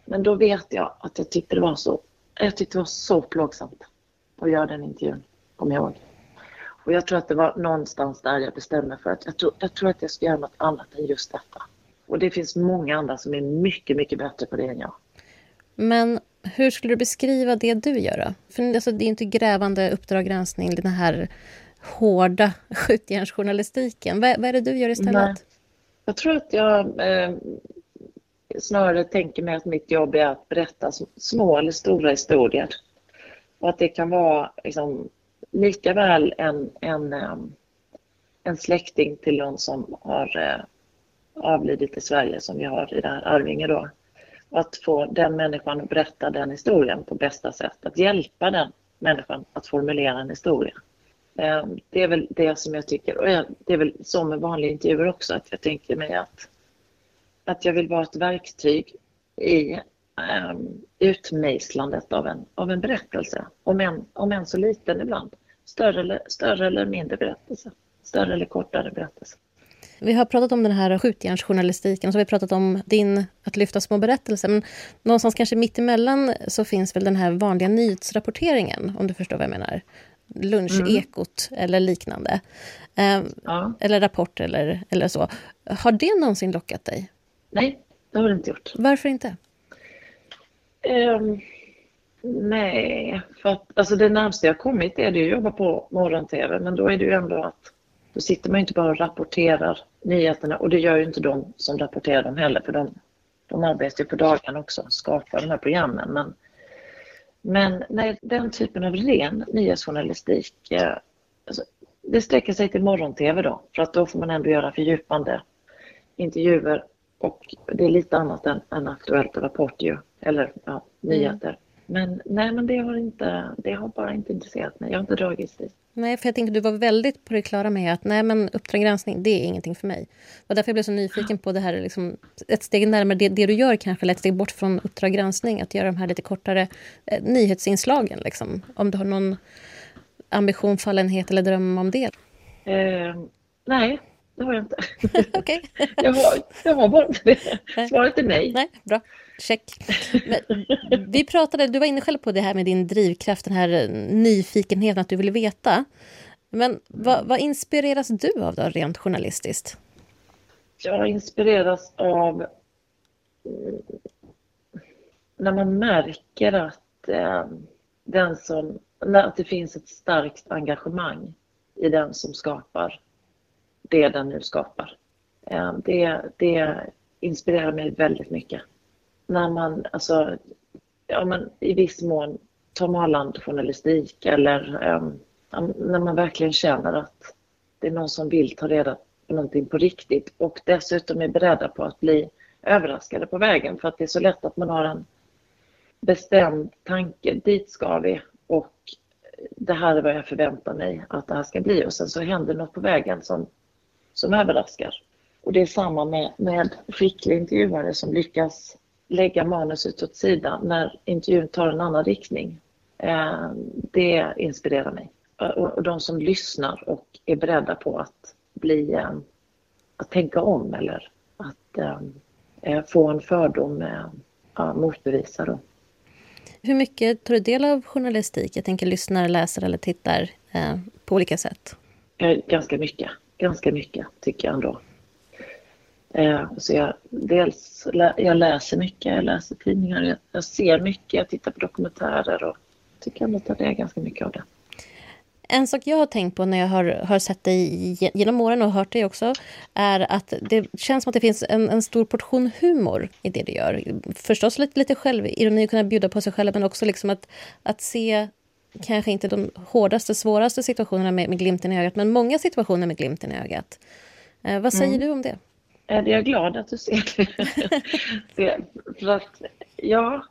Men då vet jag att jag tyckte det var så, jag tyckte det var så plågsamt att göra den intervjun, kommer jag ihåg. Och jag tror att det var någonstans där jag bestämde mig för att jag tror, jag tror att jag ska göra något annat än just detta. Och det finns många andra som är mycket, mycket bättre på det än jag. Men hur skulle du beskriva det du gör då? För alltså, det är inte grävande Uppdrag granskning, den här hårda skjutjärnsjournalistiken. Vad, vad är det du gör istället? Nej. Jag tror att jag eh, snarare tänker mig att mitt jobb är att berätta små eller stora historier. Och att det kan vara liksom, lika väl en, en, eh, en släkting till någon som har eh, avlidit i Sverige som vi har i det här Arvinge då. Att få den människan att berätta den historien på bästa sätt. Att hjälpa den människan att formulera en historia. Eh, det är väl det som jag tycker, och det är väl så med vanliga intervjuer också, att jag tänker mig att, att jag vill vara ett verktyg i um, utmejslandet av en, av en berättelse, om än, om än så liten ibland. Större eller, större eller mindre berättelse, större eller kortare berättelse. Vi har pratat om den här skjutjärnsjournalistiken, och så har vi pratat om din att lyfta små berättelser. Men någonstans kanske mittemellan så finns väl den här vanliga nyhetsrapporteringen, om du förstår vad jag menar lunchekot mm. eller liknande. Eh, ja. Eller Rapport eller, eller så. Har det någonsin lockat dig? Nej, det har det inte gjort. Varför inte? Um, nej, för att alltså det närmaste jag kommit är det att jobba på morgon-tv, men då är det ju ändå att då sitter man inte bara och rapporterar nyheterna och det gör ju inte de som rapporterar dem heller, för de, de arbetar ju på dagen också, skapar de här programmen. Men men nej, den typen av ren nyhetsjournalistik, eh, alltså, det sträcker sig till morgon-tv då, för att då får man ändå göra fördjupande intervjuer och det är lite annat än, än Aktuellt och Rapport ju, eller ja, nyheter. Mm. Men nej, men det har, inte, det har bara inte intresserat mig. Jag har inte dragits dit. Nej, för jag tänkte du var väldigt på det klara med att nej, men Uppdrag granskning, det är ingenting för mig. Och därför jag blev så nyfiken på det här, liksom, ett steg närmare det, det du gör kanske, eller ett steg bort från Uppdrag granskning, att göra de här lite kortare eh, nyhetsinslagen. Liksom. Om du har någon ambition, fallenhet eller dröm om det? Eh, nej, det har jag inte. okay. jag, har, jag har bara det. Svaret är nej. Nej, bra. Check. Men, vi pratade, du var inne själv på det här med din drivkraft, den här eh, nyfikenheten att du vill veta. Men vad, vad inspireras du av då, rent journalistiskt? Jag inspireras av eh, när man märker att, eh, den som, att det finns ett starkt engagemang i den som skapar det den nu skapar. Eh, det, det inspirerar mig väldigt mycket. När man, alltså, ja, men i viss mån Tom Holland-journalistik eller um, när man verkligen känner att det är någon som vill ta reda på någonting på riktigt och dessutom är beredda på att bli överraskade på vägen för att det är så lätt att man har en bestämd tanke, dit ska vi och det här är vad jag förväntar mig att det här ska bli och sen så händer något på vägen som som överraskar. Och det är samma med, med skickliga intervjuare som lyckas lägga manuset åt sidan när intervjun tar en annan riktning. Eh, det inspirerar mig. Och, de som lyssnar och är beredda på att bli, eh, att tänka om eller att eh, få en fördom ja, motbevisad. Hur mycket tar du del av journalistik? Jag tänker lyssnar, läser eller tittar på olika sätt. Ganska mycket ganska mycket tycker jag ändå. Eh, så jag, dels, jag läser mycket, jag läser tidningar, jag, jag ser mycket, jag tittar på dokumentärer och tycker ändå att det är ganska mycket av det. En sak jag har tänkt på när jag har, har sett dig genom åren och hört dig också är att det känns som att det finns en, en stor portion humor i det du gör. Förstås lite, lite självironi att kunna bjuda på sig själv men också liksom att, att se kanske inte de hårdaste, svåraste situationerna med, med glimten i ögat, men många situationer med glimten i ögat. Eh, vad säger mm. du om det? Jag är glad att du ser det. För att, ja,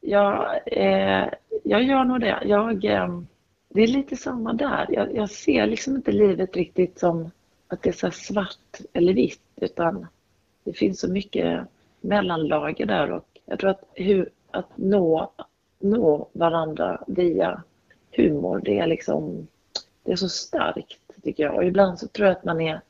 jag, eh, jag gör nog det. Jag, eh, det är lite samma där. Jag, jag, ser liksom inte livet riktigt som att det är så svart eller vitt, utan det finns så mycket mellanlager där och jag tror att, hur, att nå, nå varandra via humor, det är liksom, det är så starkt tycker jag. Och ibland så tror jag att man är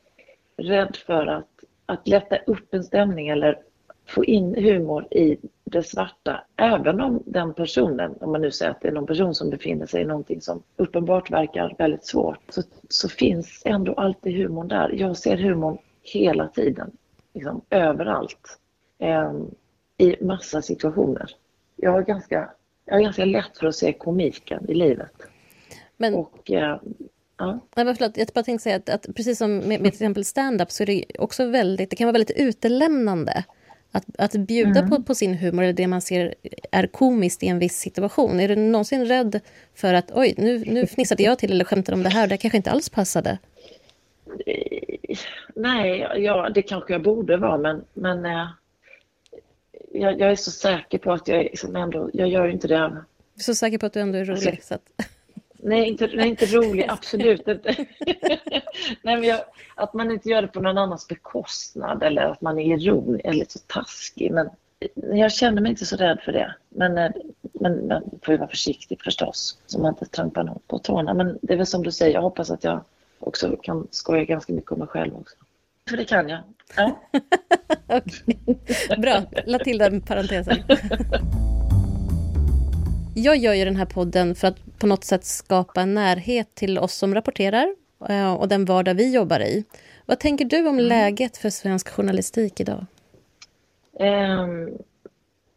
rädd för att, att lätta upp en stämning eller få in humor i det svarta, även om den personen, om man nu säger att det är någon person som befinner sig i någonting som uppenbart verkar väldigt svårt, så, så finns ändå alltid humorn där. Jag ser humorn hela tiden liksom, överallt. Eh, I massa situationer. Jag har, ganska, jag har ganska lätt för att se komiken i livet. Men, Och, eh, ja. nej, men förlåt, jag bara tänkte säga att, att precis som med, med till exempel stand-up så är det också väldigt, det kan vara väldigt utelämnande att, att bjuda Mm. på, på sin humor eller det man ser är komiskt i en viss situation. Är du någonsin rädd för att oj, nu, nu fnissade jag till eller skämtade om det här, det kanske inte alls passade? Nej, ja, det kanske jag borde vara men, men eh, jag, jag är så säker på att jag liksom ändå, jag gör inte det Jag är så säker på att du ändå är rolig. Alltså- Så att, Nej, inte, nej, inte rolig, absolut inte. nej, men jag, att man inte gör det på någon annans bekostnad eller att man är ironisk eller så taskig. Men jag känner mig inte så rädd för det. Men, eh, men man får ju vara försiktig förstås, så man inte trampar någon på tårna. Men det är väl som du säger, jag hoppas att jag också kan skoja ganska mycket om mig själv också. För det kan jag. Ja. Bra, la till den parentesen. Jag gör ju den här podden för att på något sätt skapa en närhet till oss som rapporterar eh, och den vardag vi jobbar i. Vad tänker du om läget för svensk journalistik idag? Ehm,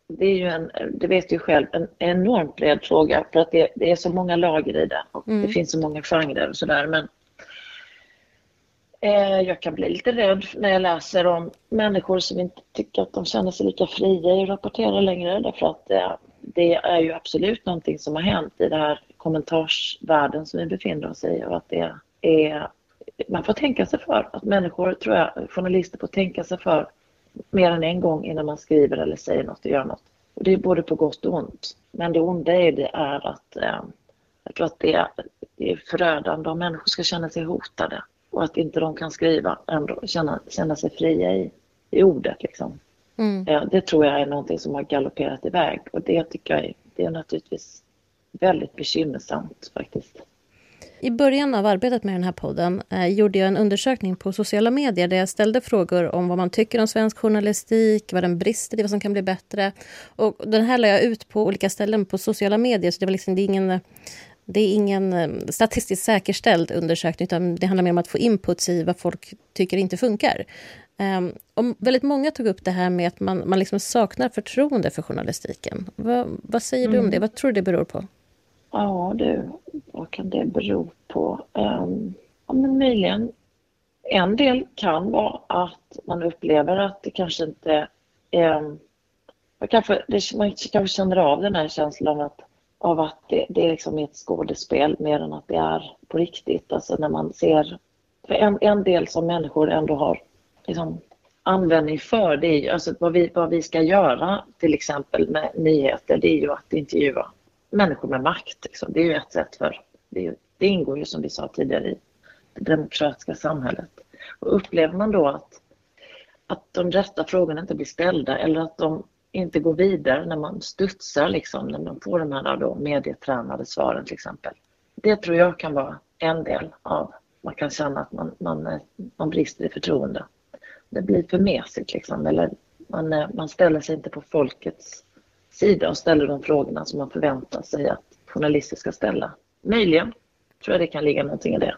det är ju en, det vet du själv, en enormt bred fråga för att det, det är så många lager i det och Mm. det finns så många genrer och sådär. Men eh, jag kan bli lite rädd när jag läser om människor som inte tycker att de känner sig lika fria i att rapportera längre därför att eh, det är ju absolut någonting som har hänt i den här kommentarsvärlden som vi befinner oss i och att det är man får tänka sig för. Att människor, tror jag, journalister får tänka sig för mer än en gång innan man skriver eller säger något och gör något. Och det är både på gott och ont. Men det onda är, det är att eh, jag tror att det är, förödande om människor ska känna sig hotade och att inte de kan skriva ändå känna, känna sig fria i, i ordet. Liksom. Mm. Eh, det tror jag är någonting som har galopperat iväg och det tycker jag är, det är naturligtvis väldigt bekymmersamt faktiskt. I början av arbetet med den här podden eh, gjorde jag en undersökning på sociala medier där jag ställde frågor om vad man tycker om svensk journalistik, vad den brister i, vad som kan bli bättre. Och den här la jag ut på olika ställen på sociala medier, så det, var liksom, det, är ingen, det är ingen eh, statistiskt säkerställd undersökning utan det handlar mer om att få inputs i vad folk tycker inte funkar. Um, och väldigt många tog upp det här med att man, man liksom saknar förtroende för journalistiken. Vad, vad säger du om det? Vad tror du det beror på? Ja du, vad kan det bero på? Um, ja, men möjligen en del kan vara att man upplever att det kanske inte um, man, kanske, det, man kanske känner av den här känslan av att, av att det, det är liksom ett skådespel mer än att det är på riktigt. Alltså när man ser, för en, en del som människor ändå har liksom, användning för det är ju, alltså vad vi, vad vi ska göra till exempel med nyheter det är ju att intervjua människor med makt. Liksom. Det är ju ett sätt för, det, ju- det ingår ju som vi sa tidigare i det demokratiska samhället. Och upplever man då att, att de rätta frågorna inte blir ställda eller att de inte går vidare när man studsar liksom, när man får de här då medietränade svaren till exempel. Det tror jag kan vara en del av, man kan känna att man, man, eh, man brister i förtroende. Det blir för mesigt liksom, eller man, eh, man ställer sig inte på folkets sida och ställer de frågorna som man förväntar sig att journalister ska ställa. Möjligen tror jag det kan ligga någonting i det.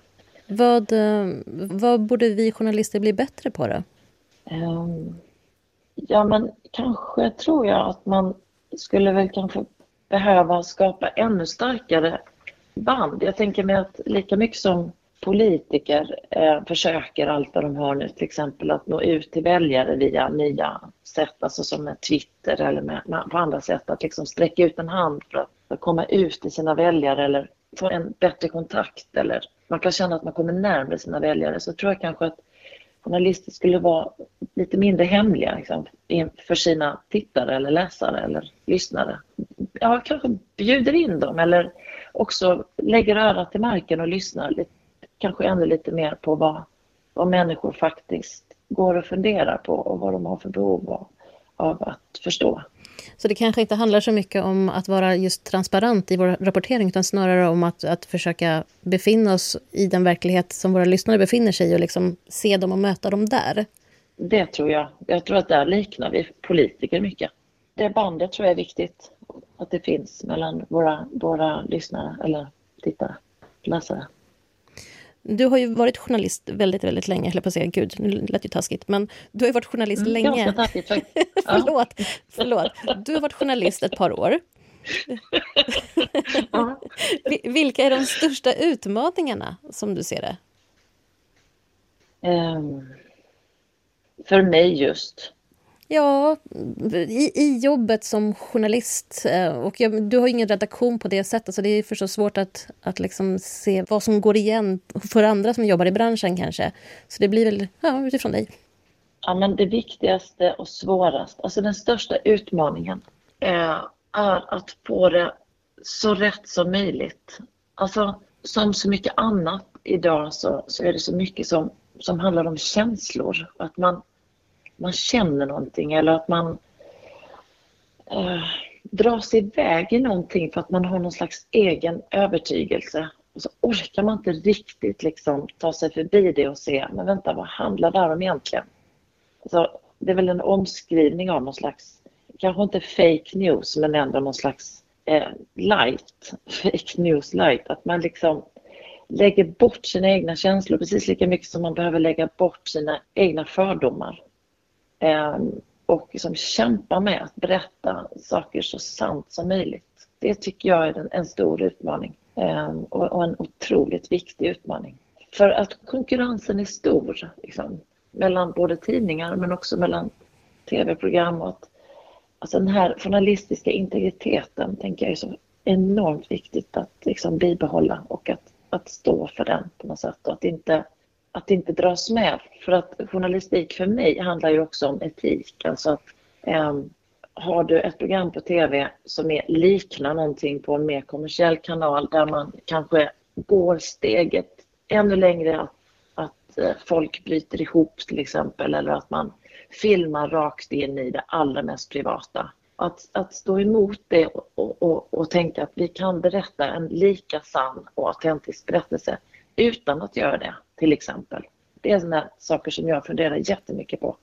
Vad, eh, vad borde vi journalister bli bättre på då? Ehm, Ja, men kanske tror jag att man skulle väl kanske behöva skapa ännu starkare band. Jag tänker mig att lika mycket som politiker eh, försöker allt vad de har nu, till exempel att nå ut till väljare via nya sätt, alltså som med Twitter eller med, med, på andra sätt, att liksom sträcka ut en hand för att, för att komma ut till sina väljare eller få en bättre kontakt eller man kan känna att man kommer närmare sina väljare så tror jag kanske att journalister skulle vara lite mindre hemliga liksom, för sina tittare eller läsare eller lyssnare. Ja, kanske bjuder in dem eller också lägger örat till marken och lyssnar lite, kanske ännu lite mer på vad, vad människor faktiskt går och funderar på och vad de har för behov av, av att förstå. Så det kanske inte handlar så mycket om att vara just transparent i vår rapportering utan snarare om att, att försöka befinna oss i den verklighet som våra lyssnare befinner sig i och liksom se dem och möta dem där. Det tror jag. Jag tror att där liknar vi politiker mycket. Det bandet tror jag är viktigt. Att det finns mellan våra, våra lyssnare eller tittare, läsare. Du har ju varit journalist väldigt, väldigt länge, eller på att säga, gud, nu lät ju taskigt, men du har ju varit journalist mm, länge. Ganska taskigt förlåt, förlåt. Du har varit journalist ett par år. Vilka är de största utmaningarna som du ser det? Um, för mig just? Ja, i, i jobbet som journalist. Eh, och jag, du har ingen redaktion på det sättet så det är förstås svårt att, att liksom se vad som går igen för andra som jobbar i branschen kanske. Så det blir väl ja, utifrån dig. Ja, men det viktigaste och svåraste, alltså den största utmaningen är, är att få det så rätt som möjligt. Alltså som så mycket annat idag så, så är det så mycket som, som handlar om känslor. Att man man känner någonting eller att man eh, dras iväg i någonting för att man har någon slags egen övertygelse. Och så orkar man inte riktigt liksom ta sig förbi det och se, men vänta vad handlar det här om egentligen? Alltså, det är väl en omskrivning av någon slags, kanske inte fake news, men ändå någon slags eh, light, fake news light, att man liksom lägger bort sina egna känslor precis lika mycket som man behöver lägga bort sina egna fördomar. Ehm, och liksom kämpa med att berätta saker så sant som möjligt. Det tycker jag är en, stor utmaning ehm, och, en otroligt viktig utmaning. För att konkurrensen är stor liksom, mellan både tidningar men också mellan tv-program och att alltså den här journalistiska integriteten tänker jag är så enormt viktigt att liksom bibehålla och att, att stå för den på något sätt och att inte att inte dras med. För att journalistik för mig handlar ju också om etik. Alltså att eh, har du ett program på TV som är, liknar någonting på en mer kommersiell kanal där man kanske går steget ännu längre att, att eh, folk bryter ihop till exempel eller att man filmar rakt in i det allra mest privata. Att, att stå emot det och, och, och tänka att vi kan berätta en lika sann och autentisk berättelse utan att göra det till exempel. Det är sådana saker som jag funderar jättemycket på.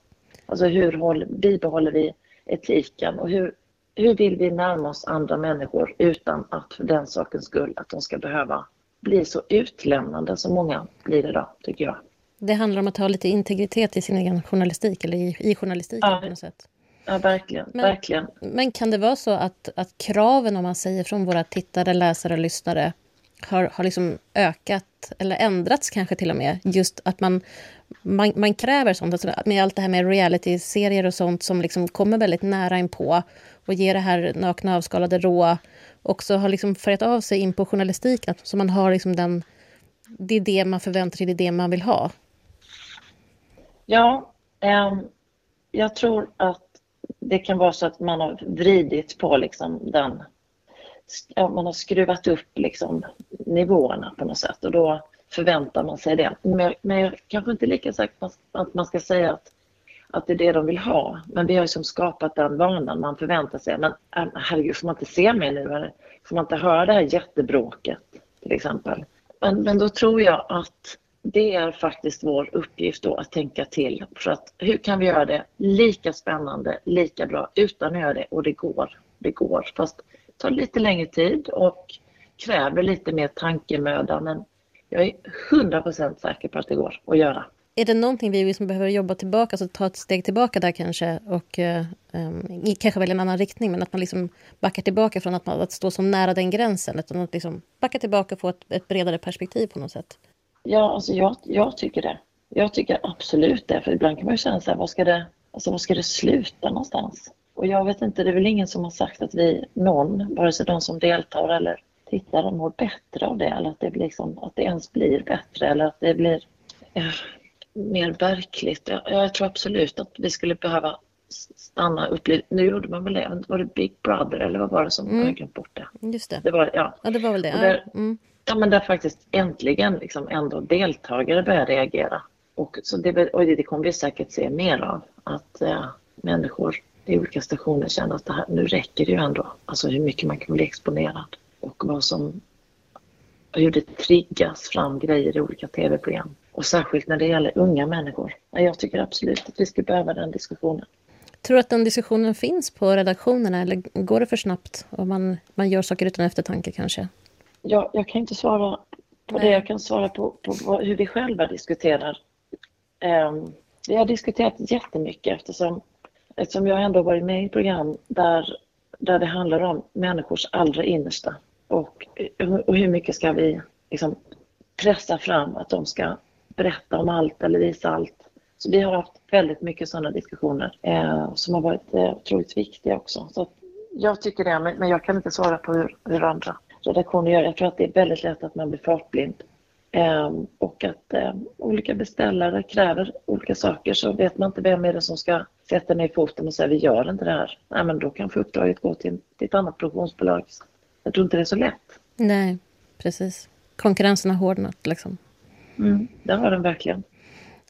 Alltså hur håller, bibehåller vi etiken och hur, hur vill vi närma oss andra människor utan att för den sakens skull att de ska behöva bli så utlämnande som många blir idag, tycker jag. Det handlar om att ha lite integritet i sin egen journalistik eller i, i journalistiken ja. på något sätt. Ja, verkligen. Men, verkligen. men kan det vara så att, att kraven, om man säger från våra tittare, läsare, lyssnare har, har liksom ökat, eller ändrats kanske till och med. Just att man, man, man kräver sånt, alltså med allt det här med reality-serier och sånt som liksom kommer väldigt nära inpå och ger det här nakna, avskalade, råa också har liksom färgat av sig in på journalistiken. Så man har liksom den... Det är det man förväntar sig, det är det man vill ha. Ja, um, jag tror att det kan vara så att man har vridit på liksom den man har skruvat upp liksom nivåerna på något sätt och då förväntar man sig det. Men, men jag kanske inte lika sagt att man ska säga att, att det är det de vill ha. Men vi har ju som skapat den vanan man förväntar sig. Men ähm, herregud, får man inte se mig nu? Får man inte höra det här jättebråket till exempel? Men, men då tror jag att det är faktiskt vår uppgift då att tänka till. För att hur kan vi göra det lika spännande, lika bra utan att göra det? Och det går. Det går. Fast tar lite längre tid och kräver lite mer tankemöda men jag är 100% säker på att det går att göra. Är det någonting vi liksom behöver jobba tillbaka, alltså ta ett steg tillbaka där kanske och eh, kanske välja en annan riktning men att man liksom backar tillbaka från att, man, att stå så nära den gränsen utan att liksom backa tillbaka och få ett, ett bredare perspektiv på något sätt? Ja, alltså jag, jag tycker det. Jag tycker absolut det, för ibland kan man ju känna så här, vad ska det, alltså vad ska det sluta någonstans? Och jag vet inte, det är väl ingen som har sagt att vi, någon, vare sig de som deltar eller tittare mår bättre av det eller att det, blir liksom, att det ens blir bättre eller att det blir ja, mer verkligt. Jag, jag tror absolut att vi skulle behöva stanna upp Nu gjorde man väl det, var det Big Brother eller vad var det som, mm. jag glömt bort det. Just det. det var, ja. ja, det var väl det. Där, mm. Ja, men där faktiskt äntligen liksom ändå deltagare börjar reagera. Och, så det, och det kommer vi säkert se mer av, att äh, människor i olika stationer känner att det här, nu räcker det ju ändå. Alltså hur mycket man kan bli exponerad och vad som hur det triggas fram grejer i olika tv-program. Och särskilt när det gäller unga människor. Jag tycker absolut att vi skulle behöva den diskussionen. Tror du att den diskussionen finns på redaktionerna eller går det för snabbt och man, man gör saker utan eftertanke kanske? Ja, jag kan inte svara på det jag kan svara på, på hur vi själva diskuterar. Um, vi har diskuterat jättemycket eftersom, eftersom jag ändå varit med i program där, där det handlar om människors allra innersta. Och, och hur mycket ska vi liksom pressa fram att de ska berätta om allt eller visa allt. Så vi har haft väldigt mycket sådana diskussioner eh, som har varit eh, otroligt viktiga också. Så jag tycker det, men, men jag kan inte svara på hur, hur andra redaktioner gör. Jag tror att det är väldigt lätt att man blir fartblind. Eh, och att eh, olika beställare kräver olika saker så vet man inte vem är det som ska sätta ner foten och säga vi gör inte det här. Nej men då kanske uppdraget går till, till ett annat produktionsbolag. Jag tror inte det är så lätt. Nej, precis. Konkurrensen har hårdnat liksom. Mm, det har den verkligen.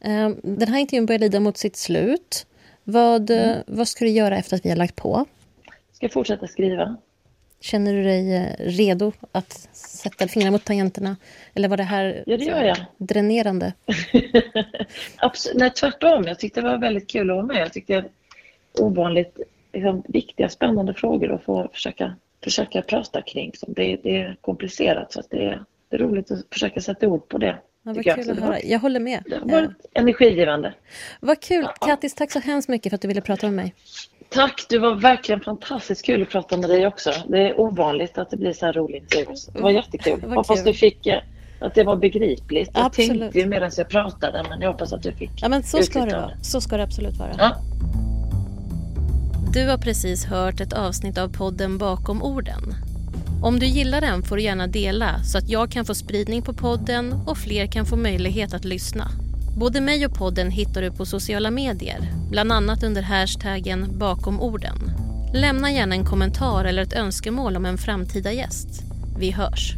Ehm, den här intervjun börjar lida mot sitt slut. Vad, mm. vad ska du göra efter att vi har lagt på? Ska jag fortsätta skriva. Känner du dig eh, redo att sätta fingrarna mot tangenterna? Eller var det här ja, det gör jag. dränerande? Absolut. Nej, tvärtom. Jag tyckte det var väldigt kul att vara med. Jag tyckte det var ovanligt liksom, viktiga, spännande frågor att få försöka, försöka prata kring. Det, det är komplicerat, så det är, det är roligt att försöka sätta ord på det. Ja, vad kul att höra. Jag håller med. Det har varit ja. energigivande. Vad kul. Ja. Kattis, tack så hemskt mycket för att du ville prata med mig. Tack, det var verkligen fantastiskt kul att prata med dig också. Det är ovanligt att det blir så här roligt. Det var jättekul. Vad hoppas kul. du fick eh, att det var begripligt. Jag absolut. tänkte ju medan jag pratade, men jag hoppas att du fick Ja, men så ska det vara. Så ska det absolut vara. Ja. Du har precis hört ett avsnitt av podden Bakom orden om du gillar den får du gärna dela så att jag kan få spridning på podden och fler kan få möjlighet att lyssna. Både mig och podden hittar du på sociala medier, bland annat under hashtaggen bakom orden. Lämna gärna en kommentar eller ett önskemål om en framtida gäst. Vi hörs.